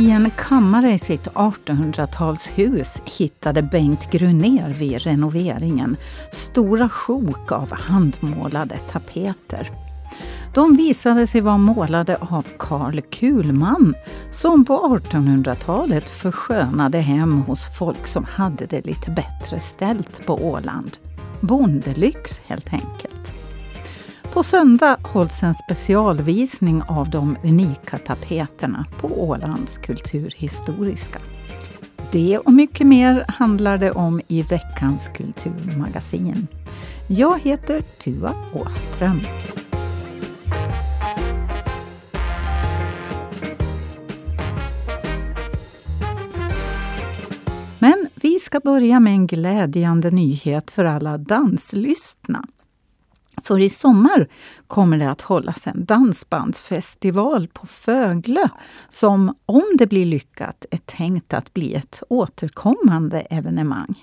I en kammare i sitt 1800-talshus hittade Bengt Gruner vid renoveringen stora sjok av handmålade tapeter. De visade sig vara målade av Karl Kulman som på 1800-talet förskönade hem hos folk som hade det lite bättre ställt på Åland. Bondelyx helt enkelt. På söndag hålls en specialvisning av de unika tapeterna på Ålands kulturhistoriska. Det och mycket mer handlar det om i veckans kulturmagasin. Jag heter Tua Åström. Men vi ska börja med en glädjande nyhet för alla danslystna. För i sommar kommer det att hållas en dansbandsfestival på Föglö som, om det blir lyckat, är tänkt att bli ett återkommande evenemang.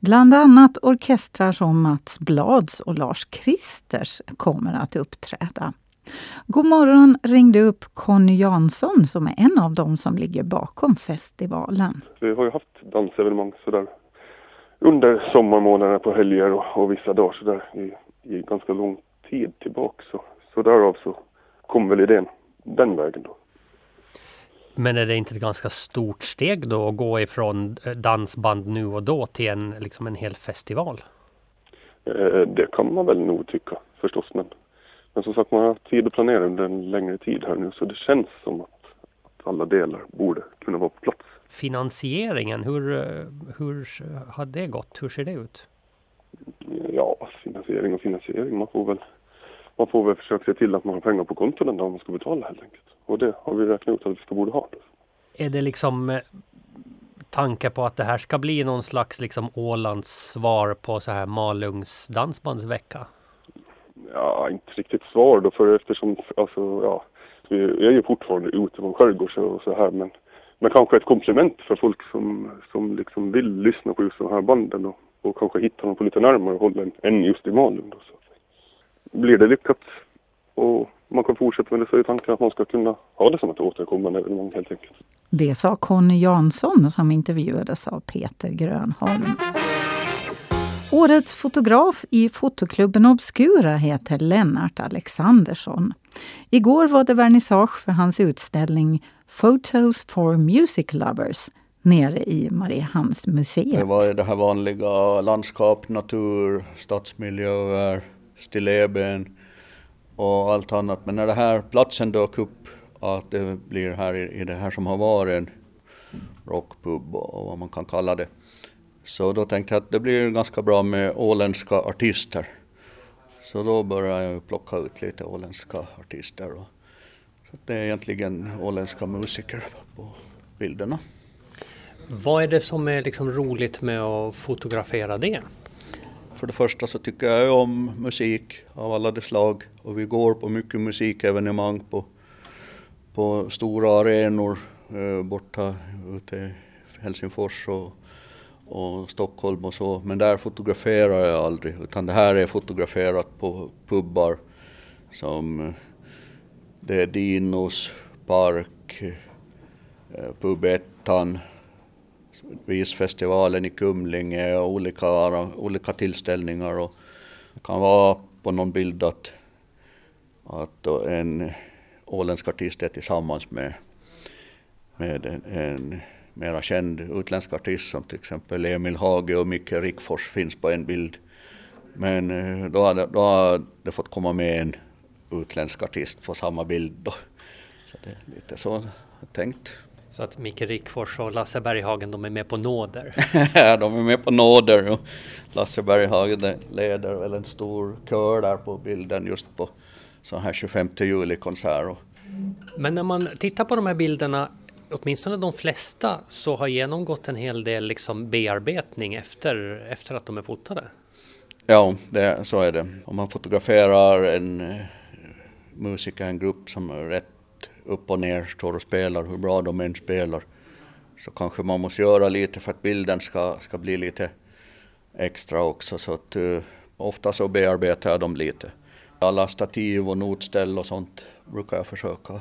Bland annat orkestrar som Mats Blads och Lars Kristers kommer att uppträda. God morgon ringde upp Conny Jansson som är en av dem som ligger bakom festivalen. Vi har ju haft dansevenemang sådär under sommarmånaderna på helger och, och vissa dagar sådär i, i ganska lång tid tillbaka. Så, så därav så kom väl idén den vägen då. Men är det inte ett ganska stort steg då att gå ifrån eh, dansband nu och då till en, liksom en hel festival? Eh, det kan man väl nog tycka förstås. Men, men som sagt man har haft tid att planera under en längre tid här nu så det känns som att, att alla delar borde kunna vara på plats. Finansieringen, hur, eh, hur har det gått? Hur ser det ut? Ja, finansiering och finansiering. Man får väl, man får väl försöka se till att man har pengar på kontot den dag man ska betala helt enkelt. Och det har vi räknat ut att vi ska borde ha. Är det liksom eh, tankar på att det här ska bli någon slags liksom Ålands svar på så här Malungs dansbandsvecka? Ja, inte riktigt svar då för eftersom alltså ja, vi är ju fortfarande ute på skärgårds och så här men, men kanske ett komplement för folk som, som liksom vill lyssna på just de här banden och, och kanske hitta dem på lite närmare håll än, än just i Malung. Då, så. Blir det lyckat och man kan fortsätta med det så är tanken att man ska kunna ha det som ett återkommande evenemang helt enkelt. Det sa Conny Jansson som intervjuades av Peter Grönholm. Årets fotograf i fotoklubben Obscura heter Lennart Alexandersson. Igår var det vernissage för hans utställning Photos for Music Lovers nere i Mariehamnsmuseet. Det var det här vanliga landskap, natur, stadsmiljöer, stilleben och allt annat. Men när den här platsen dök upp, att det blir här i, i det här som har varit en rockpub och vad man kan kalla det. Så då tänkte jag att det blir ganska bra med åländska artister. Så då började jag plocka ut lite åländska artister. Och, så det är egentligen åländska musiker på bilderna. Vad är det som är liksom roligt med att fotografera det? För det första så tycker jag om musik av alla de slag och vi går på mycket musikevenemang på, på stora arenor eh, borta ute i Helsingfors och, och Stockholm och så. Men där fotograferar jag aldrig utan det här är fotograferat på pubbar som det är Dinos, Park, eh, Pubettan, Pub visfestivalen i Kumlinge och olika, olika tillställningar. Och det kan vara på någon bild att, att en åländsk artist är tillsammans med, med en, en mera känd utländsk artist som till exempel Emil Hage och Micke Rickfors finns på en bild. Men eh, då har, det, då har det fått komma med en utländsk artist på samma bild. Då. Så det är lite så tänkt. Så att Micke Rickfors och Lasse Berghagen de är med på nåder? ja, de är med på nåder. Och Lasse Berghagen leder väl en stor kör där på bilden just på sån här 25 juli-konsert. Men när man tittar på de här bilderna, åtminstone de flesta, så har genomgått en hel del liksom bearbetning efter, efter att de är fotade? Ja, det, så är det. Om man fotograferar en musiker, en grupp som är rätt upp och ner står och spelar, hur bra de än spelar. Så kanske man måste göra lite för att bilden ska, ska bli lite extra också. Så att, uh, ofta så bearbetar jag dem lite. Alla stativ och notställ och sånt brukar jag försöka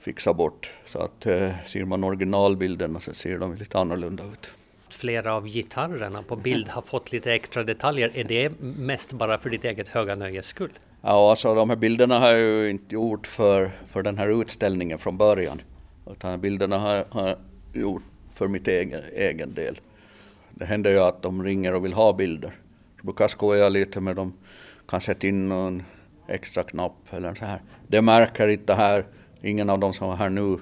fixa bort. Så att eh, ser man originalbilderna så ser de lite annorlunda ut. Flera av gitarrerna på bild har fått lite extra detaljer. Är det mest bara för ditt eget höga nöjes skull? Ja, alltså de här bilderna har jag ju inte gjort för, för den här utställningen från början. Utan bilderna har jag gjort för mitt egen, egen del. Det händer ju att de ringer och vill ha bilder. Så brukar skoja lite med dem, kan sätta in någon extra knapp eller så här. Det märker inte här, ingen av dem som är här nu.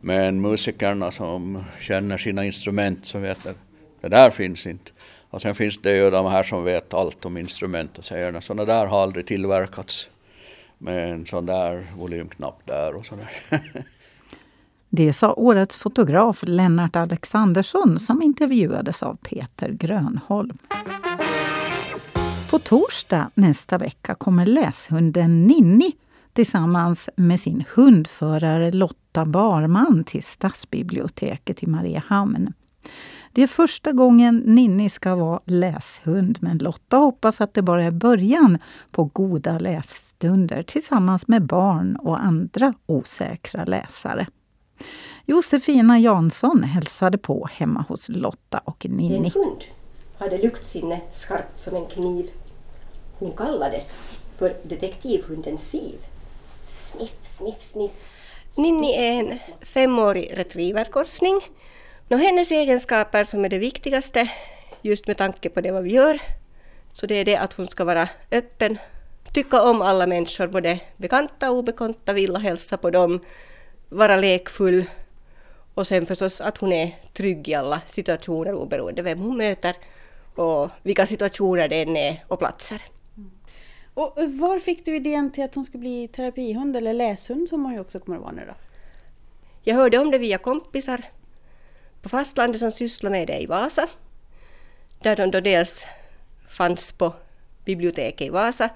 Men musikerna som känner sina instrument så vet att det där finns inte. Och sen finns det ju de här som vet allt om instrument och säger att sådana där har aldrig tillverkats med en sån där volymknapp där och sådär. Det sa årets fotograf Lennart Alexandersson som intervjuades av Peter Grönholm. På torsdag nästa vecka kommer läshunden Ninni tillsammans med sin hundförare Lotta Barman till stadsbiblioteket i Mariehamn. Det är första gången Ninni ska vara läshund, men Lotta hoppas att det bara är början på goda lässtunder tillsammans med barn och andra osäkra läsare. Josefina Jansson hälsade på hemma hos Lotta och Ninni. En hund hade luktsinne skarpt som en kniv. Hon kallades för detektivhunden Siv. Sniff, sniff, sniff. Ninni är en femårig retrieverkorsning. Nå, hennes egenskaper som är det viktigaste, just med tanke på det vad vi gör, så det är det att hon ska vara öppen, tycka om alla människor, både bekanta och obekanta, vilja hälsa på dem, vara lekfull och sen förstås att hon är trygg i alla situationer oberoende vem hon möter och vilka situationer det än är och platser. Och var fick du idén till att hon skulle bli terapihund eller läshund som hon ju också kommer att vara nu då? Jag hörde om det via kompisar på fastlandet som sysslar med det i Vasa. Där de då dels fanns på biblioteket i Vasa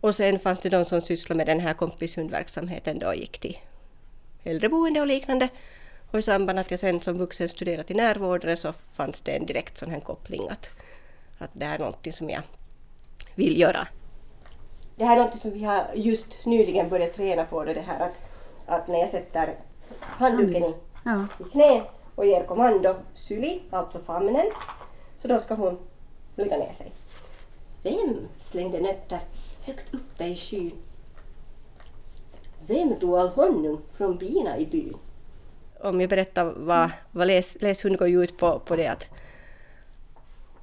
och sen fanns det de som sysslade med den här kompishundverksamheten då och gick till äldreboende och liknande. Och i samband att jag sen som vuxen studerade till närvårdare så fanns det en direkt sån här koppling att, att det här är någonting som jag vill göra. Det här är någonting som vi har just nyligen börjat träna på, det här att, att när jag sätter handduken i, ja. i knä och ger kommando syli, alltså famnen, så då ska hon lägga ner sig. Vem slängde nötter högt upp där i skyn? Vem tog all honung från bina i byn? Om jag berättar vad, vad läs, läshund går ut på, på det att,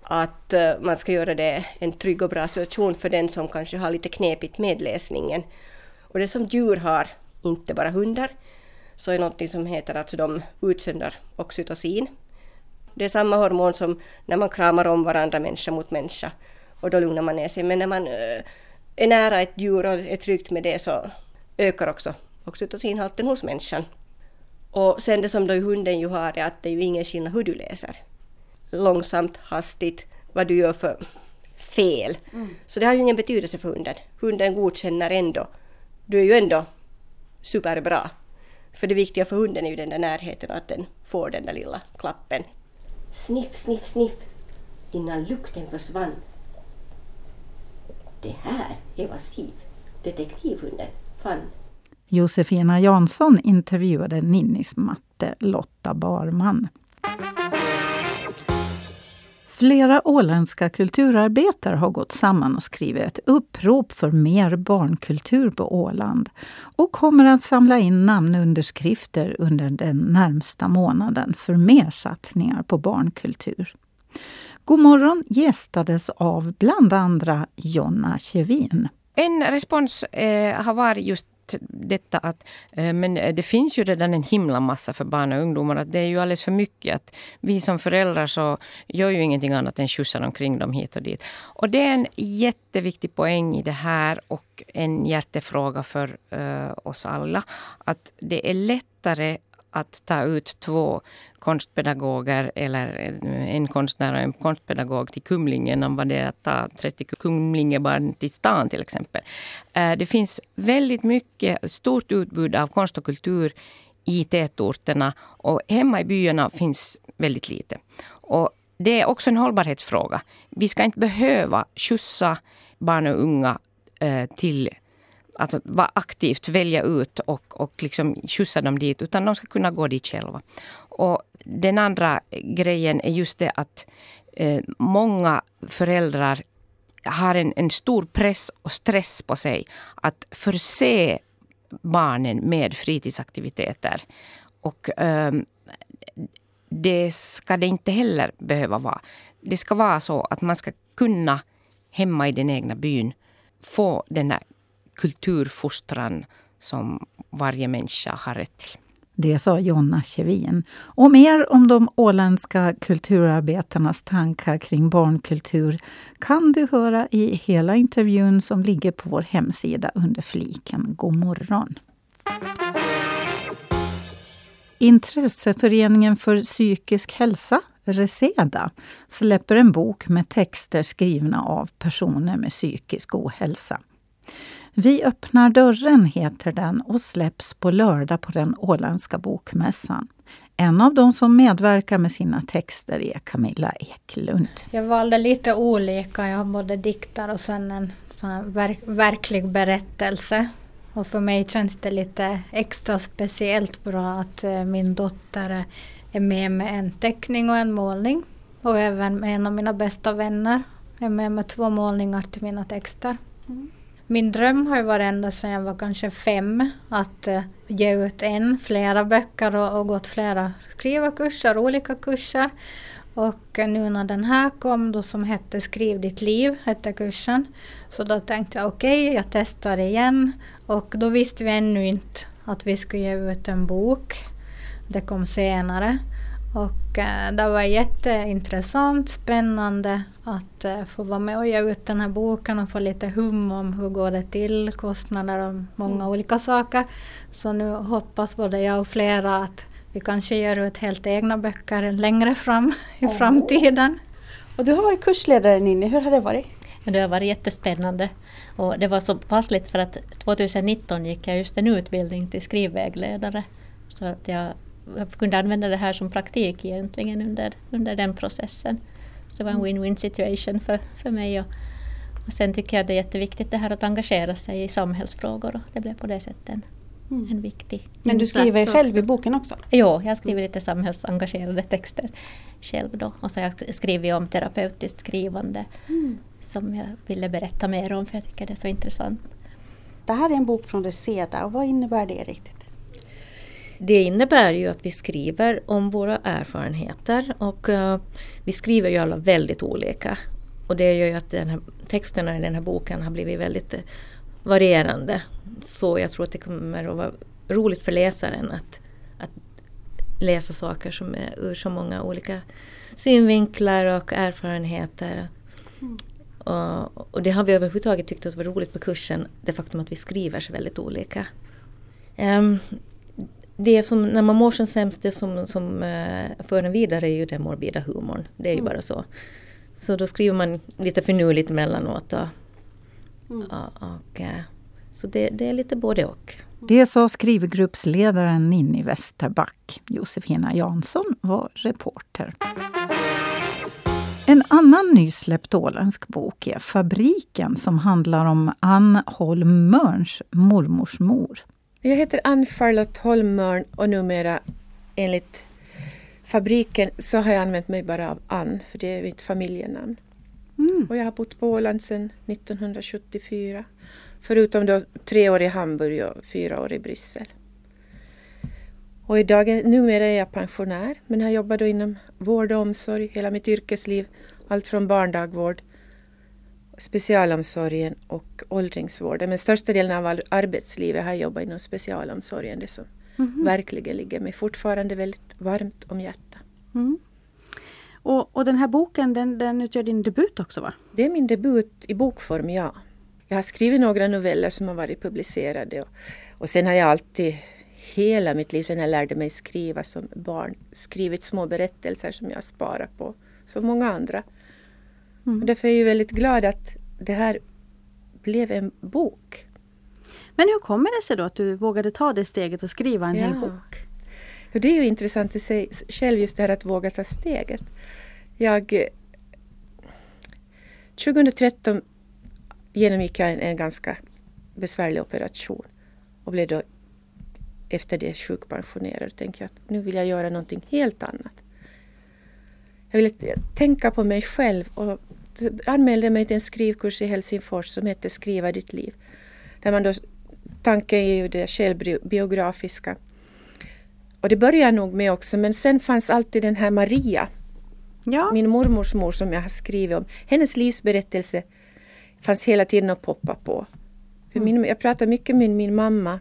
att eh, man ska göra det en trygg och bra situation för den som kanske har lite knepigt med läsningen. Och det som djur har, inte bara hundar, så är någonting som heter att de utsöndrar oxytocin. Det är samma hormon som när man kramar om varandra människa mot människa och då lugnar man ner sig. Men när man uh, är nära ett djur och är tryggt med det så ökar också oxytocinhalten hos människan. Och sen det som då hunden ju har är att det är ju ingen skillnad hur du läser. Långsamt, hastigt, vad du gör för fel. Mm. Så det har ju ingen betydelse för hunden. Hunden godkänner ändå. Du är ju ändå superbra. För det viktiga för hunden är ju den där närheten, att den får den där lilla klappen. Sniff, sniff, sniff innan lukten försvann. Det här är vad Siv, detektivhunden, fann. Josefina Jansson intervjuade Ninnis matte Lotta Barman. Flera åländska kulturarbetare har gått samman och skrivit ett upprop för mer barnkultur på Åland och kommer att samla in namnunderskrifter under den närmsta månaden för mer satsningar på barnkultur. God morgon gästades av bland andra Jonna Kjevin. En respons eh, har varit just detta att eh, men eh, det finns ju redan en himla massa för barn och ungdomar. Att det är ju alldeles för mycket. att Vi som föräldrar så gör ju ingenting annat än skjutsar omkring dem hit och dit. Och det är en jätteviktig poäng i det här och en hjärtefråga för uh, oss alla. Att det är lättare att ta ut två konstpedagoger eller en konstnär och en konstpedagog till Kumlingen än vad det är att ta 30 Kumlingebarn till stan till exempel. Eh, det finns väldigt mycket, stort utbud av konst och kultur i tätorterna och hemma i byarna finns väldigt lite. Och det är också en hållbarhetsfråga. Vi ska inte behöva skjutsa barn och unga eh, till alltså vara aktivt välja ut och, och liksom skjutsa dem dit, utan de ska kunna gå dit själva. Och den andra grejen är just det att eh, många föräldrar har en, en stor press och stress på sig att förse barnen med fritidsaktiviteter. Och eh, det ska det inte heller behöva vara. Det ska vara så att man ska kunna hemma i den egna byn få den här kulturfostran som varje människa har rätt till. Det sa Jonna Kjevin. Och mer om de åländska kulturarbetarnas tankar kring barnkultur kan du höra i hela intervjun som ligger på vår hemsida under fliken God morgon. Intresseföreningen för psykisk hälsa, Reseda, släpper en bok med texter skrivna av personer med psykisk ohälsa. Vi öppnar dörren heter den och släpps på lördag på den åländska bokmässan. En av de som medverkar med sina texter är Camilla Eklund. Jag valde lite olika. Jag har både dikter och sen en sån verk verklig berättelse. Och för mig känns det lite extra speciellt bra att eh, min dotter är med med en teckning och en målning. Och även en av mina bästa vänner är med med två målningar till mina texter. Mm. Min dröm har ju varit ända sedan jag var kanske fem att uh, ge ut en, flera böcker och, och gått flera skrivarkurser, olika kurser. Och eh, nu när den här kom då som hette Skriv ditt liv, hette kursen. Så då tänkte jag okej, okay, jag testar igen. Och då visste vi ännu inte att vi skulle ge ut en bok. Det kom senare. Och eh, det var jätteintressant, spännande att eh, få vara med och ge ut den här boken och få lite hum om hur går det till, kostnader och många mm. olika saker. Så nu hoppas både jag och flera att vi kanske ger ut helt egna böcker längre fram i oh. framtiden. Och du har varit kursledare Ninni, hur har det varit? Det har varit jättespännande. Och det var så passligt för att 2019 gick jag just en utbildning till skrivvägledare. Så att jag jag kunde använda det här som praktik egentligen under, under den processen. Så det var en mm. win-win situation för, för mig. Och, och sen tycker jag det är jätteviktigt det här att engagera sig i samhällsfrågor och det blev på det sättet en, mm. en viktig Men du skriver själv också. i boken också? Jo, jag skriver lite samhällsengagerade texter själv då. Och så har jag skrivit om terapeutiskt skrivande mm. som jag ville berätta mer om för jag tycker det är så intressant. Det här är en bok från Reseda och vad innebär det riktigt? Det innebär ju att vi skriver om våra erfarenheter och uh, vi skriver ju alla väldigt olika. Och det gör ju att den här, texterna i den här boken har blivit väldigt uh, varierande. Så jag tror att det kommer att vara roligt för läsaren att, att läsa saker som är ur så många olika synvinklar och erfarenheter. Mm. Och, och, det har vi överhuvudtaget tyckt att var roligt på kursen, det faktum att vi skriver så väldigt olika. Um, det som, när man mår som sämst, det som, som uh, för en vidare är ju den morbida humorn. Det är ju mm. bara så. Så då skriver man lite finurligt emellanåt. Och, mm. och, och uh, så det, det, är lite både och. Det sa skrivgruppsledaren Ninni Westerback. Josefina Jansson var reporter. En annan nysläppt åländsk bok är Fabriken som handlar om Ann Holm Mörns mormors mor. Jag heter Ann Charlotte Holmörn och numera enligt fabriken så har jag använt mig bara av Ann, för det är mitt familjenamn. Mm. Och jag har bott på Åland sedan 1974. Förutom då tre år i Hamburg och fyra år i Bryssel. Och idag, är, numera är jag pensionär men har jobbat inom vård och omsorg hela mitt yrkesliv. Allt från barndagvård specialomsorgen och åldringsvården. Men största delen av arbetslivet har jag jobbat inom specialomsorgen. Det som mm -hmm. verkligen ligger mig fortfarande väldigt varmt om hjärtat. Mm. Och, och, den här boken den, den utgör din debut också va? Det är min debut i bokform, ja. Jag har skrivit några noveller som har varit publicerade. Och, och sen har jag alltid hela mitt liv, sen jag lärde mig skriva som barn, skrivit små berättelser som jag sparar på, som många andra. Mm. därför är jag väldigt glad att det här blev en bok. Men hur kommer det sig då att du vågade ta det steget och skriva en ja. hel bok? det är ju intressant i sig själv just det här att våga ta steget. Jag 2013 genomgick jag en, en ganska besvärlig operation och blev då efter det sjukpensionerad och tänkte att nu vill jag göra någonting helt annat. Jag ville tänka på mig själv och anmälde mig till en skrivkurs i Helsingfors som hette Skriva ditt liv. Där man då, tanken är ju det självbiografiska. Och det började nog med också, men sen fanns alltid den här Maria. Ja. Min mormors mor som jag har skrivit om. Hennes livsberättelse fanns hela tiden att poppa på. För mm. min, jag pratar mycket med min mamma.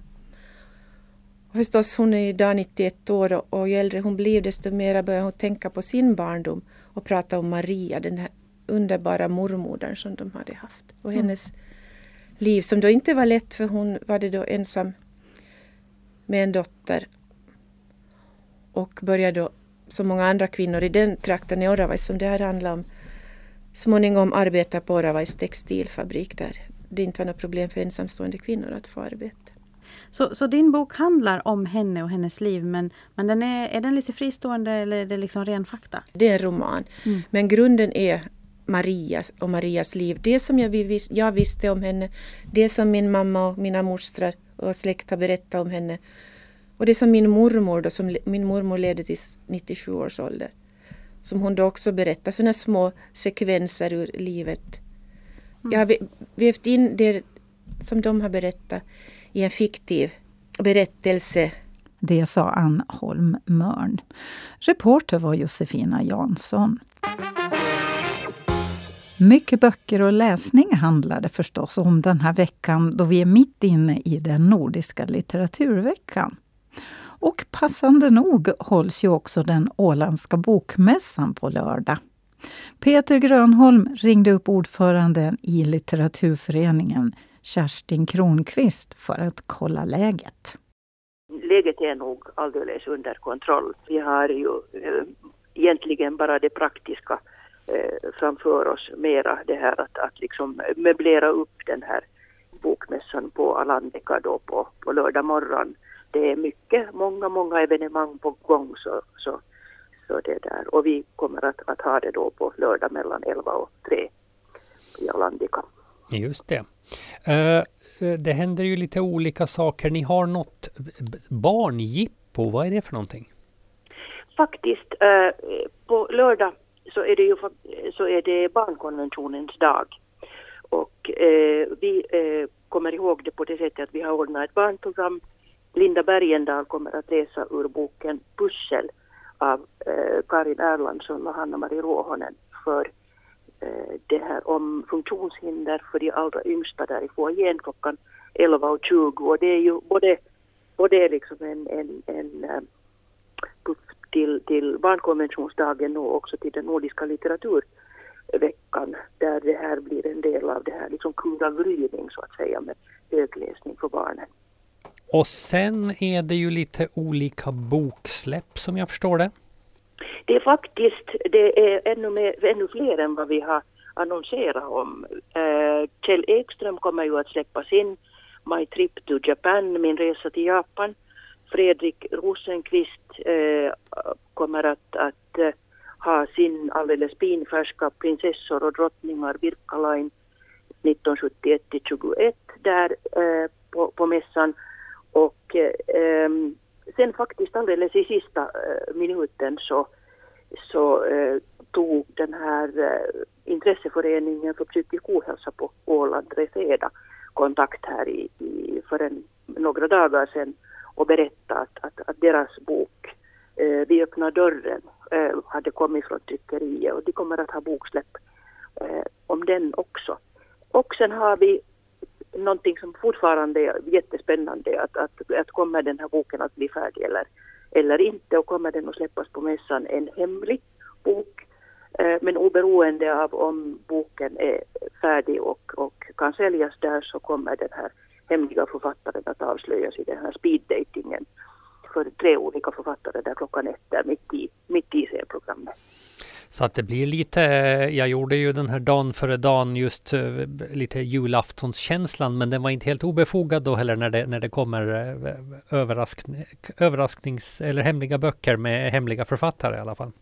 Och förstås, hon är idag 91 år och, och ju äldre hon blir desto mer börjar hon tänka på sin barndom och prata om Maria, den här underbara mormodern som de hade haft. Och mm. hennes mm. liv som då inte var lätt för hon var det då ensam med en dotter. Och började då, som många andra kvinnor i den trakten i Oravais som det här handlar om, småningom arbeta på Oravais textilfabrik där det inte var något problem för ensamstående kvinnor att få arbete. Så, så din bok handlar om henne och hennes liv men, men den är, är den lite fristående eller är det liksom ren fakta? Det är en roman. Mm. Men grunden är Maria och Marias liv. Det som jag, vis, jag visste om henne, det som min mamma och mina mostrar och släkt har berättat om henne. Och det som min mormor, då, som min mormor levde till 97 års ålder. Som hon då också berättar, sådana små sekvenser ur livet. Mm. Jag har vävt in det som de har berättat i en fiktiv berättelse. Det sa Ann Holm Mörn. Reporter var Josefina Jansson. Mycket böcker och läsning handlade förstås om den här veckan då vi är mitt inne i den nordiska litteraturveckan. Och passande nog hålls ju också den åländska bokmässan på lördag. Peter Grönholm ringde upp ordföranden i litteraturföreningen Kerstin Kronqvist för att kolla läget. Läget är nog alldeles under kontroll. Vi har ju eh, egentligen bara det praktiska eh, framför oss mera det här att, att liksom möblera upp den här bokmässan på Alandeka då på, på lördag morgon. Det är mycket, många, många evenemang på gång så, så, så det där. Och vi kommer att, att ha det då på lördag mellan 11 och 3 i Alandika. Just det. Uh, det händer ju lite olika saker. Ni har något barngippo. Vad är det för någonting? Faktiskt, uh, på lördag så är det ju så är det barnkonventionens dag. Och eh, vi eh, kommer ihåg det på det sättet att vi har ordnat ett barnprogram. Linda Bergendahl kommer att läsa ur boken Pussel av eh, Karin Erlandsson och Hanna-Marie Råhonen för Eh, det här om funktionshinder för de allra yngsta där i foajén klockan 11.20 och det är ju både, både liksom en, en, en eh, till, till barnkonventionsdagen och också till den nordiska litteraturveckan där det här blir en del av det här liksom kuragryning så att säga med högläsning för barnen. Och sen är det ju lite olika boksläpp som jag förstår det. Det är faktiskt det är ännu, mer, ännu fler än vad vi har annonserat om. Uh, Kjell Ekström kommer ju att släppa sin My Trip to Japan, min resa till Japan. Fredrik Rosenqvist eh, kommer att, att eh, ha sin alldeles pinfärska Prinsessor och drottningar Virkalain 1971-21 där eh, på, på mässan. Och ehm, sen faktiskt alldeles i sista minuten så så tog den här intresseföreningen för psykisk ohälsa på Åland, Reseda, kontakt här i, i, för en, några dagar sedan och berättade att, att, att deras bok eh, Vi öppnar dörren eh, hade kommit från tryckeriet och de kommer att ha boksläpp eh, om den också. Och sen har vi någonting som fortfarande är jättespännande, att, att, att kommer den här boken att bli färdig eller eller inte och kommer den att släppas på mässan en hemlig bok. Eh, men oberoende av om boken är färdig och, och kan säljas där så kommer den här hemliga författaren att avslöjas i den här speeddatingen för tre olika författare där klockan ett är mitt i, mitt i serieprogrammet. Så att det blir lite, jag gjorde ju den här dagen före dagen just eh, lite julaftonskänslan men den var inte helt obefogad då heller när det, när det kommer eh, överrask, överrasknings eller hemliga böcker med hemliga författare i alla fall.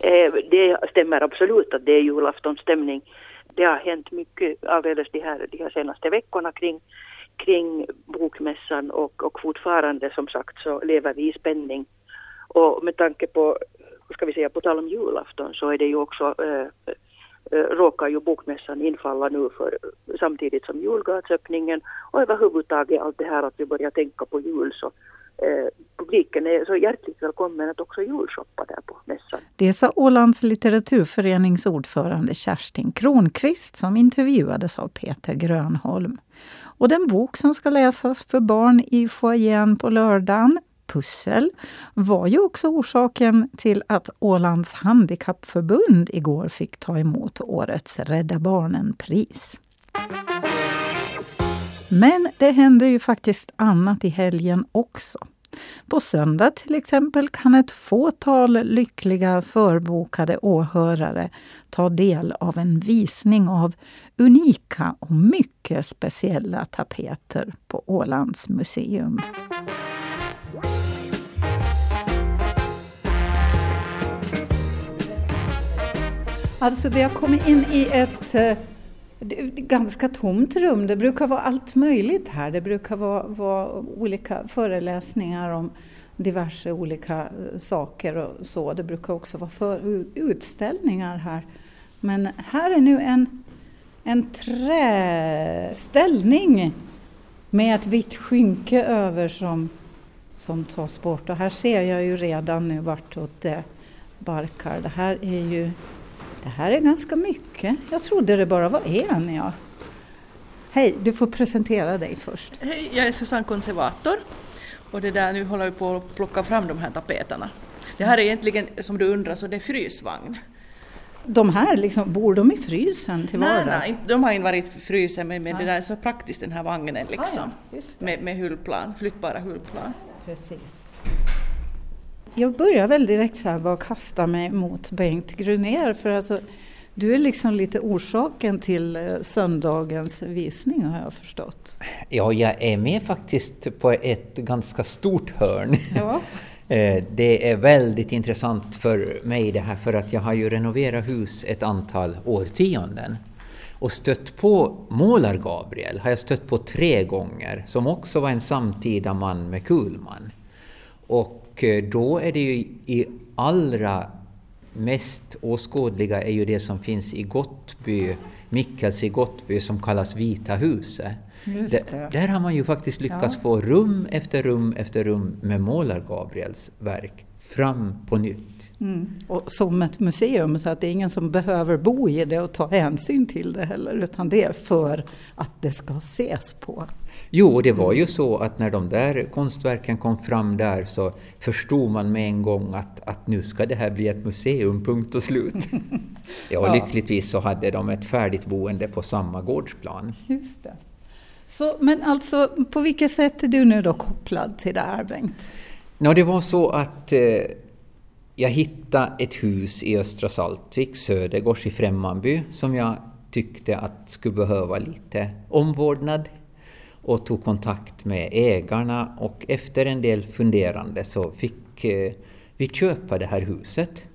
Eh, det stämmer absolut att det är julaftonsstämning. Det har hänt mycket alldeles de här, de här senaste veckorna kring, kring bokmässan och, och fortfarande som sagt så lever vi i spänning. Och med tanke på, hur ska vi säga, på tal om julafton så är det ju också äh, råkar ju bokmässan infalla nu för, samtidigt som julgatsöppningen och överhuvudtaget allt det här att vi börjar tänka på jul så eh, publiken är så hjärtligt välkommen att också julshoppa där på mässan. Det sa Ålands litteraturförenings ordförande Kerstin Kronqvist som intervjuades av Peter Grönholm. Och den bok som ska läsas för barn i foajén på lördagen pussel var ju också orsaken till att Ålands handikappförbund igår fick ta emot årets Rädda Barnen-pris. Men det händer ju faktiskt annat i helgen också. På söndag till exempel kan ett fåtal lyckliga förbokade åhörare ta del av en visning av unika och mycket speciella tapeter på Ålands museum. Alltså vi har kommit in i ett eh, ganska tomt rum. Det brukar vara allt möjligt här. Det brukar vara, vara olika föreläsningar om diverse olika eh, saker och så. Det brukar också vara för, utställningar här. Men här är nu en, en träställning med ett vitt skynke över som, som tas bort. Och här ser jag ju redan nu vartåt det barkar. Det här är ju det här är ganska mycket. Jag trodde det bara var en. Ja. Hej, du får presentera dig först. Hej, jag är Susanne Konservator och det där, nu håller vi på att plocka fram de här tapeterna. Det här är egentligen, som du undrar, så det är frysvagn. De här, liksom, bor de i frysen till vardags? Nej, nej de har inte varit i frysen men, men det där är så praktiskt den här vagnen liksom. Ah, ja, med, med hullplan, flyttbara hullplan. Precis. Jag börjar väl direkt så här bara kasta mig mot Bengt Gruner för alltså du är liksom lite orsaken till eh, söndagens visning har jag förstått. Ja, jag är med faktiskt på ett ganska stort hörn. Ja. Eh, det är väldigt intressant för mig det här för att jag har ju renoverat hus ett antal årtionden. Och stött på Målar-Gabriel har jag stött på tre gånger, som också var en samtida man med Kulman. Och och eh, då är det ju i allra mest åskådliga är ju det som finns i Gottby, Mikkels i Gottby som kallas Vita huset. Där, där har man ju faktiskt lyckats ja. få rum efter rum efter rum med Målar-Gabriels verk fram på nytt. Mm. Och som ett museum så att det är ingen som behöver bo i det och ta hänsyn till det heller utan det är för att det ska ses på. Jo, det var ju så att när de där konstverken kom fram där så förstod man med en gång att, att nu ska det här bli ett museum, punkt och slut. ja, och lyckligtvis så hade de ett färdigt boende på samma gårdsplan. Just det. Så, men alltså, på vilket sätt är du nu då kopplad till det här, Bengt? No, det var så att eh, jag hittade ett hus i Östra Saltvik, Södergårds i Främmanby, som jag tyckte att skulle behöva lite omvårdnad och tog kontakt med ägarna och efter en del funderande så fick eh, vi köpa det här huset.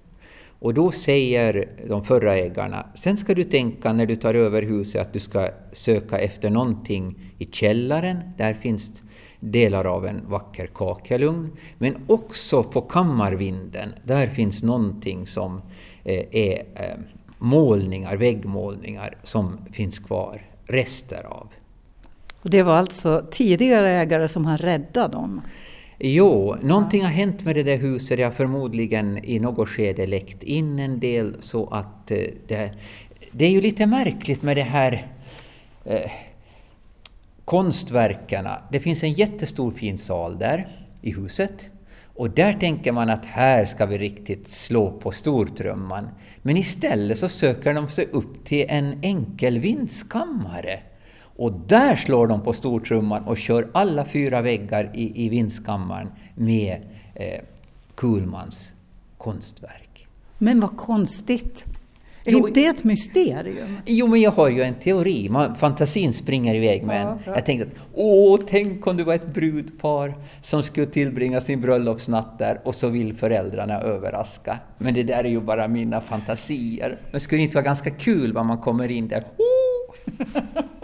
Och då säger de förra ägarna, sen ska du tänka när du tar över huset att du ska söka efter någonting i källaren, där finns delar av en vacker kakelugn, men också på kammarvinden, där finns någonting som eh, är eh, målningar, väggmålningar som finns kvar, rester av. Och det var alltså tidigare ägare som har räddat dem? Jo, någonting har hänt med det där huset. Det har förmodligen i något skede läckt in en del så att eh, det, det är ju lite märkligt med det här eh, konstverken. Det finns en jättestor fin sal där i huset. Och där tänker man att här ska vi riktigt slå på stortrumman. Men istället så söker de sig upp till en enkel vindskammare. Och där slår de på stortrumman och kör alla fyra väggar i, i vindskammaren med eh, Kuhlmans konstverk. Men vad konstigt! Är jo, inte det ett mysterium? Jo, men jag har ju en teori. Man, fantasin springer iväg med ja, en. Ja. Jag tänkte att åh, tänk om du var ett brudpar som skulle tillbringa sin bröllopsnatt där och så vill föräldrarna överraska. Men det där är ju bara mina fantasier. Men skulle det inte vara ganska kul när man kommer in där? Oh!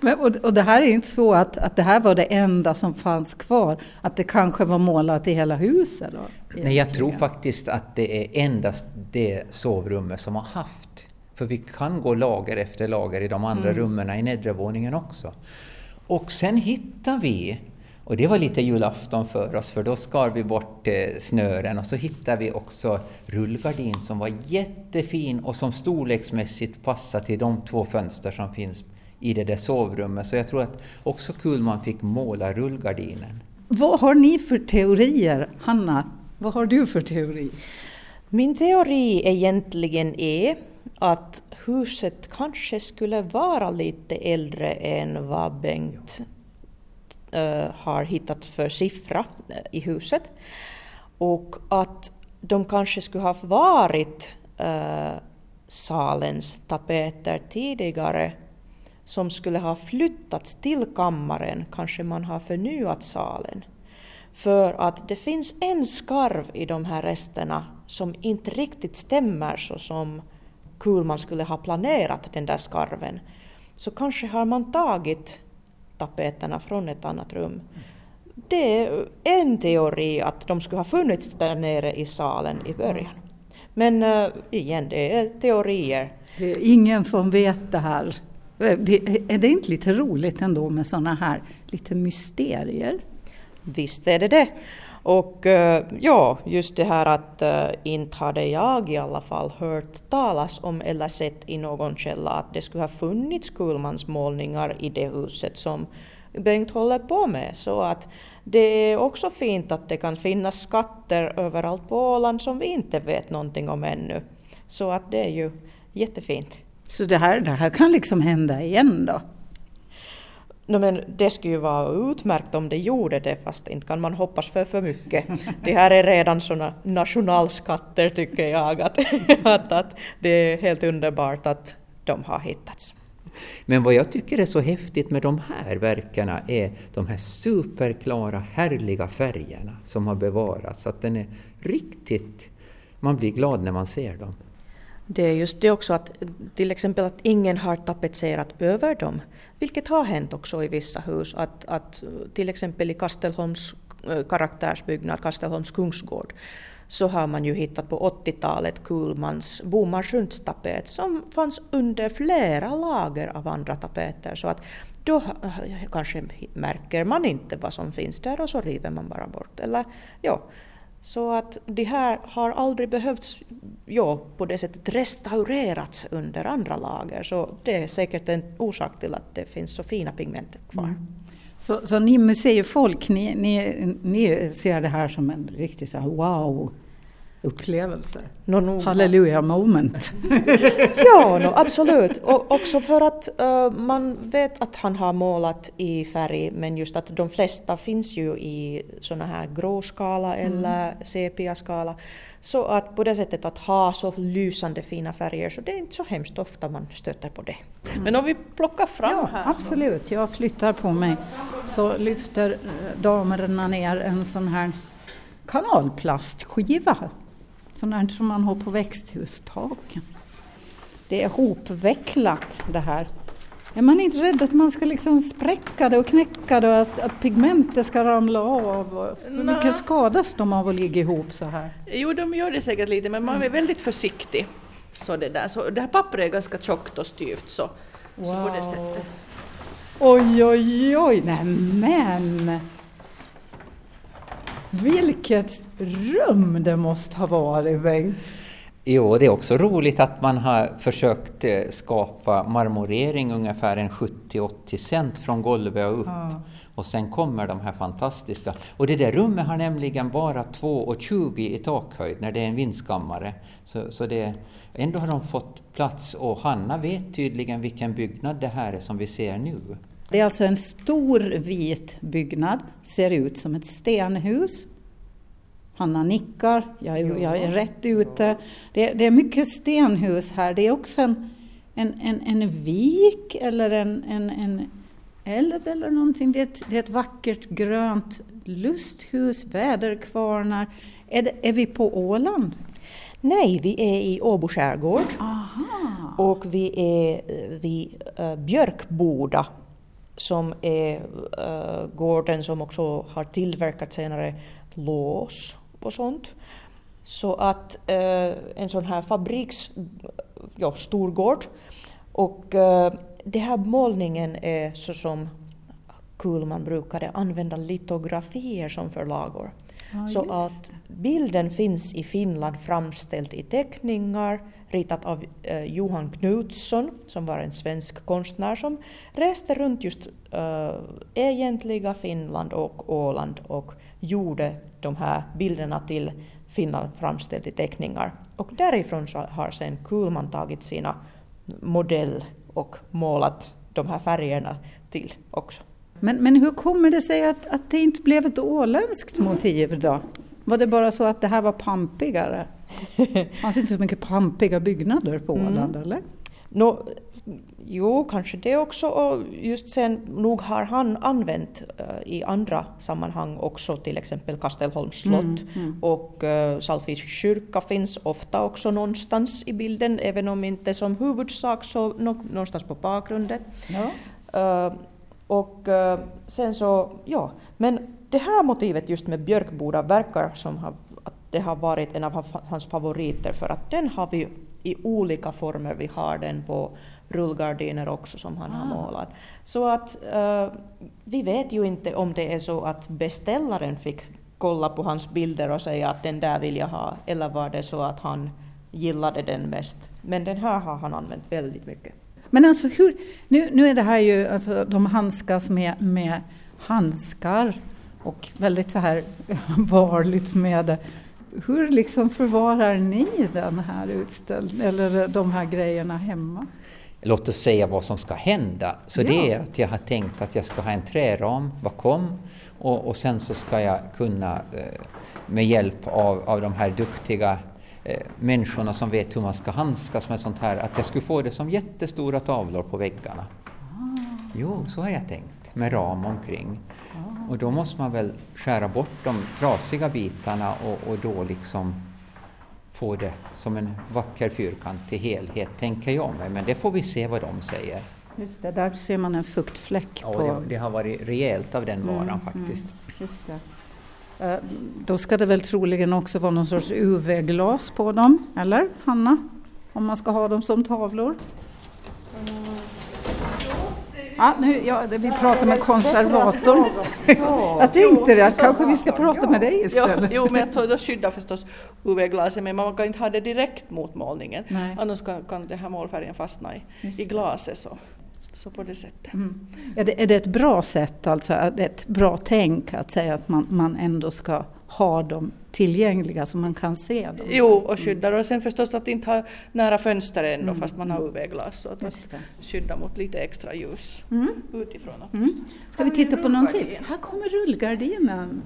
Men, och, och, det här är inte så att, att det här var det enda som fanns kvar? Att det kanske var målat i hela huset? Då, Nej, jag tror faktiskt att det är endast det sovrummet som har haft. För vi kan gå lager efter lager i de andra mm. rummen i nedre våningen också. Och sen hittar vi och det var lite julafton för oss, för då skar vi bort eh, snören och så hittade vi också rullgardin som var jättefin och som storleksmässigt passade till de två fönster som finns i det där sovrummet. Så jag tror att också Kullman fick måla rullgardinen. Vad har ni för teorier, Hanna? Vad har du för teori? Min teori egentligen är att huset kanske skulle vara lite äldre än vad Bengt uh, har hittat för siffra uh, i huset. Och att de kanske skulle ha varit uh, salens tapeter tidigare som skulle ha flyttats till kammaren, kanske man har förnyat salen. För att det finns en skarv i de här resterna som inte riktigt stämmer så som Kuhlman skulle ha planerat den där skarven. Så kanske har man tagit tapeterna från ett annat rum. Det är en teori att de skulle ha funnits där nere i salen i början. Men eh, igen, det är teorier. Det är ingen som vet det här. Eh, är det inte lite roligt ändå med sådana här lite mysterier? Visst är det det. Och eh, ja, just det här att eh, inte hade jag i alla fall hört talas om eller sett i någon källa att det skulle ha funnits kulmansmålningar i det huset som Bengt håller på med. Så att det är också fint att det kan finnas skatter överallt på Åland som vi inte vet någonting om ännu. Så att det är ju jättefint. Så det här, det här kan liksom hända igen då? No, men det skulle ju vara utmärkt om det gjorde det, fast inte kan man hoppas för för mycket. Det här är redan såna nationalskatter tycker jag, att, att, att det är helt underbart att de har hittats. Men vad jag tycker är så häftigt med de här verkarna är de här superklara, härliga färgerna som har bevarats. Att den är riktigt... Man blir glad när man ser dem. Det är just det också att till exempel att ingen har tapetserat över dem, vilket har hänt också i vissa hus. Att, att till exempel i Kastelholms eh, karaktärsbyggnad, Kastelholms kungsgård, så har man ju hittat på 80-talet Kuhlmans Bomarsundstapet som fanns under flera lager av andra tapeter. Så att då kanske märker man inte vad som finns där och så river man bara bort. Eller, ja, så att det här har aldrig behövts ja, på det sättet restaurerats under andra lager. Så det är säkert en orsak till att det finns så fina pigment kvar. Mm. Så, så ni museifolk, ni, ni, ni ser det här som en riktig så här wow upplevelse. No, no, Halleluja moment. ja, no, absolut. Och också för att uh, man vet att han har målat i färg men just att de flesta finns ju i såna här gråskala mm. eller sepia-skala. Så att på det sättet att ha så lysande fina färger så det är inte så hemskt ofta man stöter på det. Mm. Men om vi plockar fram ja, här. Absolut, jag flyttar på mig så lyfter eh, damerna ner en sån här kanalplastskiva sånt som man har på växthustaken. Det är hopvecklat det här. Är man inte rädd att man ska liksom spräcka det och knäcka det och att, att pigmentet ska ramla av? Hur mycket skadas de av att ligga ihop så här? Jo, de gör det säkert lite, men man är väldigt försiktig. Så det, där. Så det här pappret är ganska tjockt och styvt så, wow. så på det sättet. Oj, oj, oj, nämen! Vilket rum det måste ha varit, Bengt! Jo, det är också roligt att man har försökt eh, skapa marmorering ungefär en 70-80 cent från golvet och upp. Ja. Och sen kommer de här fantastiska. Och det där rummet har nämligen bara 2,20 i takhöjd när det är en vindskammare. Så, så det, ändå har de fått plats och Hanna vet tydligen vilken byggnad det här är som vi ser nu. Det är alltså en stor vit byggnad, ser ut som ett stenhus. Hanna nickar, jag är, jag är rätt ute. Det, det, är mycket stenhus här. Det är också en, en, en, en vik eller en, en, en älv eller någonting. Det är, ett, det är ett vackert grönt lusthus, väderkvarnar. Är, det, är vi på Åland? Nej, vi är i Åbo skärgård. Aha. Och vi är vid uh, Björkboda som är uh, gården som också har tillverkat senare lås och sånt. Så att uh, en sån här fabriks, ja, storgård. Och uh, den här målningen är så som Kuhlman brukade använda litografier som förlagor. Ja, så att bilden finns i Finland framställd i teckningar ritat av eh, Johan Knutsson som var en svensk konstnär som reste runt just eh, egentliga Finland och Åland och gjorde de här bilderna till Finland framställd i teckningar. Och därifrån har sen Kuhlman tagit sina modell och målat de här färgerna till också. Men, men hur kommer det sig att, att det inte blev ett åländskt motiv då? Var det bara så att det här var pampigare? fanns inte så mycket pampiga byggnader på mm. Åland mm. eller? No, jo, kanske det också. Och just sen, nog har han använt uh, i andra sammanhang också till exempel Kastelholms slott mm, mm. och uh, Saltviks kyrka finns ofta också någonstans i bilden, även om inte som huvudsak så no, någonstans på bakgrunden. Ja. Uh, och uh, sen så, ja, men det här motivet just med Björkboda verkar som att det har varit en av hans favoriter för att den har vi i olika former. Vi har den på rullgardiner också som han ah. har målat. Så att uh, vi vet ju inte om det är så att beställaren fick kolla på hans bilder och säga att den där vill jag ha, eller var det så att han gillade den mest. Men den här har han använt väldigt mycket. Men alltså hur, nu, nu är det här ju, alltså de handskas med, med handskar och väldigt så här varligt med det. Hur liksom förvarar ni den här utställningen, eller de här grejerna hemma? Låt oss säga vad som ska hända. Så ja. det är att jag har tänkt att jag ska ha en träram bakom och, och sen så ska jag kunna eh, med hjälp av, av de här duktiga eh, människorna som vet hur man ska handskas med sånt här, att jag skulle få det som jättestora tavlor på väggarna. Ah. Jo, så har jag tänkt, med ram omkring. Ah. Och då måste man väl skära bort de trasiga bitarna och, och då liksom få det som en vacker fyrkantig helhet, tänker jag mig. Men det får vi se vad de säger. Just det, där ser man en fuktfläck. Ja, på... det, det har varit rejält av den varan mm, faktiskt. Mm, just det. Eh, då ska det väl troligen också vara någon sorts UV-glas på dem, eller Hanna? Om man ska ha dem som tavlor? Ja, nu, ja, vi pratar med konservatorn. Jag tänkte det, att kanske vi ska prata med dig istället. Jo, men alltså, då skyddar förstås UV-glaset, men man kan inte ha det direkt mot målningen. Nej. Annars kan, kan den här målfärgen fastna i, i glaset. Så. Så på det sättet. Mm. Är, det, är det ett bra sätt, alltså ett bra tänk att säga att man, man ändå ska ha dem tillgängliga så man kan se dem? Jo, och skydda och sen förstås att inte ha nära fönster ändå mm. fast man har UV-glas. Så att, att skydda mot lite extra ljus mm. utifrån. Mm. Ska vi titta på någon till? Här kommer rullgardinen.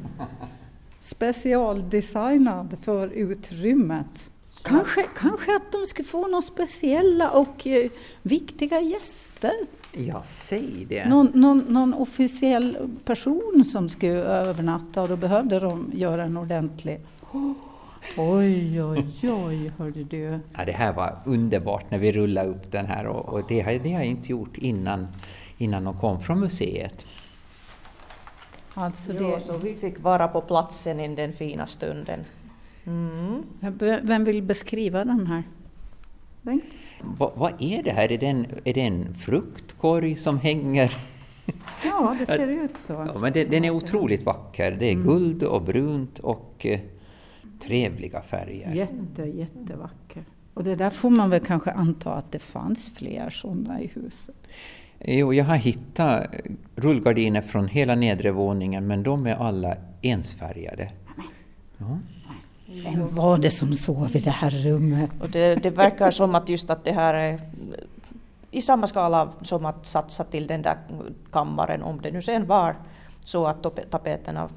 Specialdesignad för utrymmet. Kanske, kanske att de skulle få några speciella och eh, viktiga gäster? Ja, säg det. Någon, någon, någon, officiell person som skulle övernatta och då behövde de göra en ordentlig oh, Oj, oj, oj, hörde du. Ja, det här var underbart när vi rullade upp den här och, och det hade jag inte gjort innan, innan de kom från museet. Alltså det... Jo, så vi fick vara på platsen i den fina stunden. Mm. Vem vill beskriva den här? Va, vad är det här? Är det, en, är det en fruktkorg som hänger? Ja, det ser ut så. Ja, men det, den är otroligt vacker. Det är mm. guld och brunt och eh, trevliga färger. Jätte, jättevacker. Och det där får man väl kanske anta att det fanns fler sådana i huset? Jo, jag har hittat rullgardiner från hela nedre våningen men de är alla ensfärgade. Ja. Vem var det som sov i det här rummet? Och det, det verkar som att just att det här är i samma skala som att satsa till den där kammaren, om det nu sen var så att tapeterna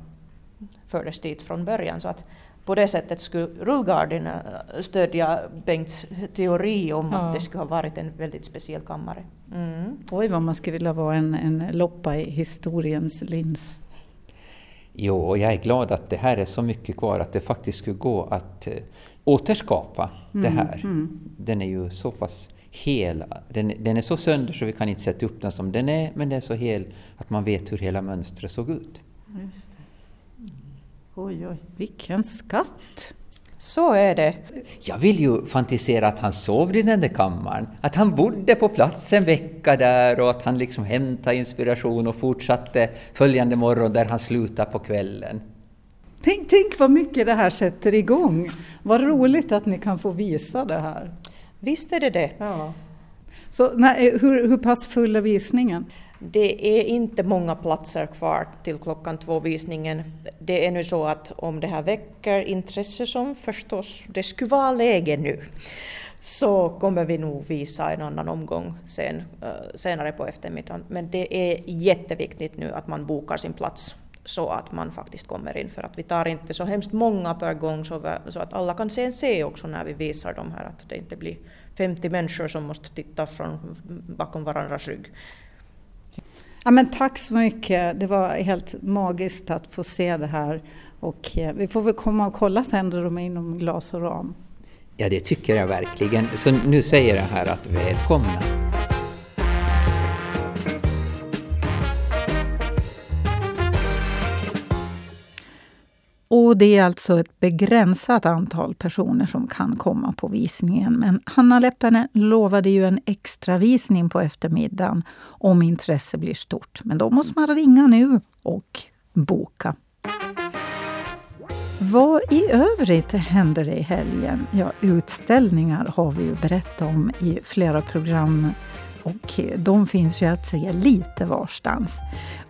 fördes dit från början. Så att på det sättet skulle rullgardinen stödja Bengts teori om ja. att det skulle ha varit en väldigt speciell kammare. Mm. Oj, vad man skulle vilja vara en, en loppa i historiens lins. Jo, och jag är glad att det här är så mycket kvar att det faktiskt skulle gå att äh, återskapa mm, det här. Mm. Den är ju så pass hela. Den, den är så sönder så vi kan inte sätta upp den som den är, men den är så hel att man vet hur hela mönstret såg ut. Just det. Oj, oj, vilken skatt! Så är det. Jag vill ju fantisera att han sov i den där kammaren, att han bodde på plats en vecka där och att han liksom hämtade inspiration och fortsatte följande morgon där han slutade på kvällen. Tänk, tänk vad mycket det här sätter igång. Vad roligt att ni kan få visa det här. Visst är det det. Ja. Så, nej, hur, hur pass full är visningen? Det är inte många platser kvar till klockan två visningen. Det är nu så att om det här väcker intresse som förstås det skulle vara läge nu så kommer vi nog visa en annan omgång sen, eh, senare på eftermiddagen. Men det är jätteviktigt nu att man bokar sin plats så att man faktiskt kommer in för att vi tar inte så hemskt många per gång så, så att alla kan sen se också när vi visar de här att det inte blir 50 människor som måste titta från bakom varandras rygg. Ja, men tack så mycket. Det var helt magiskt att få se det här. Och eh, vi får väl komma och kolla sen när de är inom glas och ram. Ja, det tycker jag verkligen. Så nu säger jag här att välkomna. Och det är alltså ett begränsat antal personer som kan komma på visningen. Men Hanna Leppänen lovade ju en extra visning på eftermiddagen om intresse blir stort. Men då måste man ringa nu och boka. Vad i övrigt händer i helgen? Ja, utställningar har vi ju berättat om i flera program och eh, de finns ju att se lite varstans.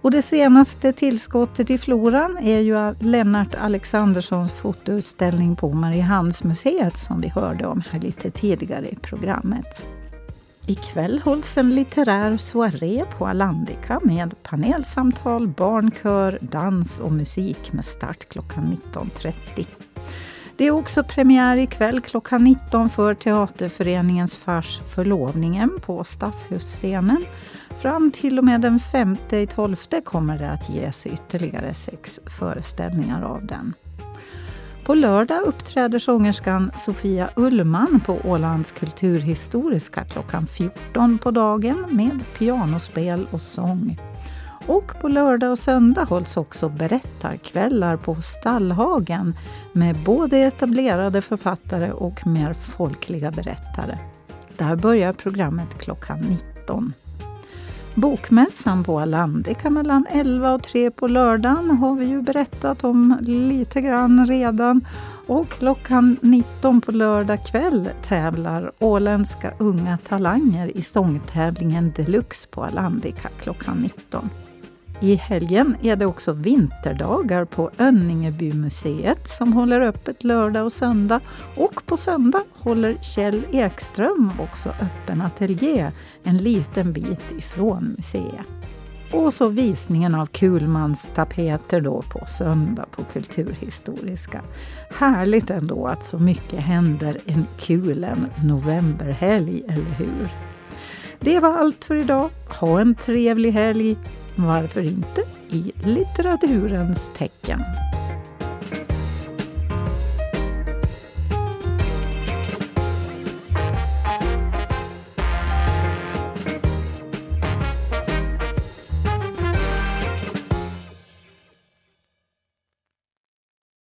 Och det senaste tillskottet i floran är ju Lennart Alexanderssons fotoutställning på Mariehamnsmuseet som vi hörde om här lite tidigare i programmet. Ikväll hålls en litterär soaré på Alandica med panelsamtal, barnkör, dans och musik med start klockan 19.30. Det är också premiär ikväll klockan 19 för Teaterföreningens fars Förlovningen på Stadshusscenen. Fram till och med den 5 12 kommer det att ges ytterligare sex föreställningar av den. På lördag uppträder sångerskan Sofia Ullman på Ålands kulturhistoriska klockan 14 på dagen med pianospel och sång. Och på lördag och söndag hålls också berättarkvällar på Stallhagen med både etablerade författare och mer folkliga berättare. Där börjar programmet klockan 19. Bokmässan på Alandica mellan 11 och 3 på lördagen har vi ju berättat om lite grann redan. Och klockan 19 på lördag kväll tävlar åländska unga talanger i sångtävlingen Deluxe på Alandica klockan 19. I helgen är det också vinterdagar på Önningebymuseet som håller öppet lördag och söndag. Och på söndag håller Kjell Ekström också öppen ateljé en liten bit ifrån museet. Och så visningen av Kulmans tapeter då på söndag på Kulturhistoriska. Härligt ändå att så mycket händer en kulen novemberhelg, eller hur? Det var allt för idag. Ha en trevlig helg! Varför inte? I litteraturens tecken.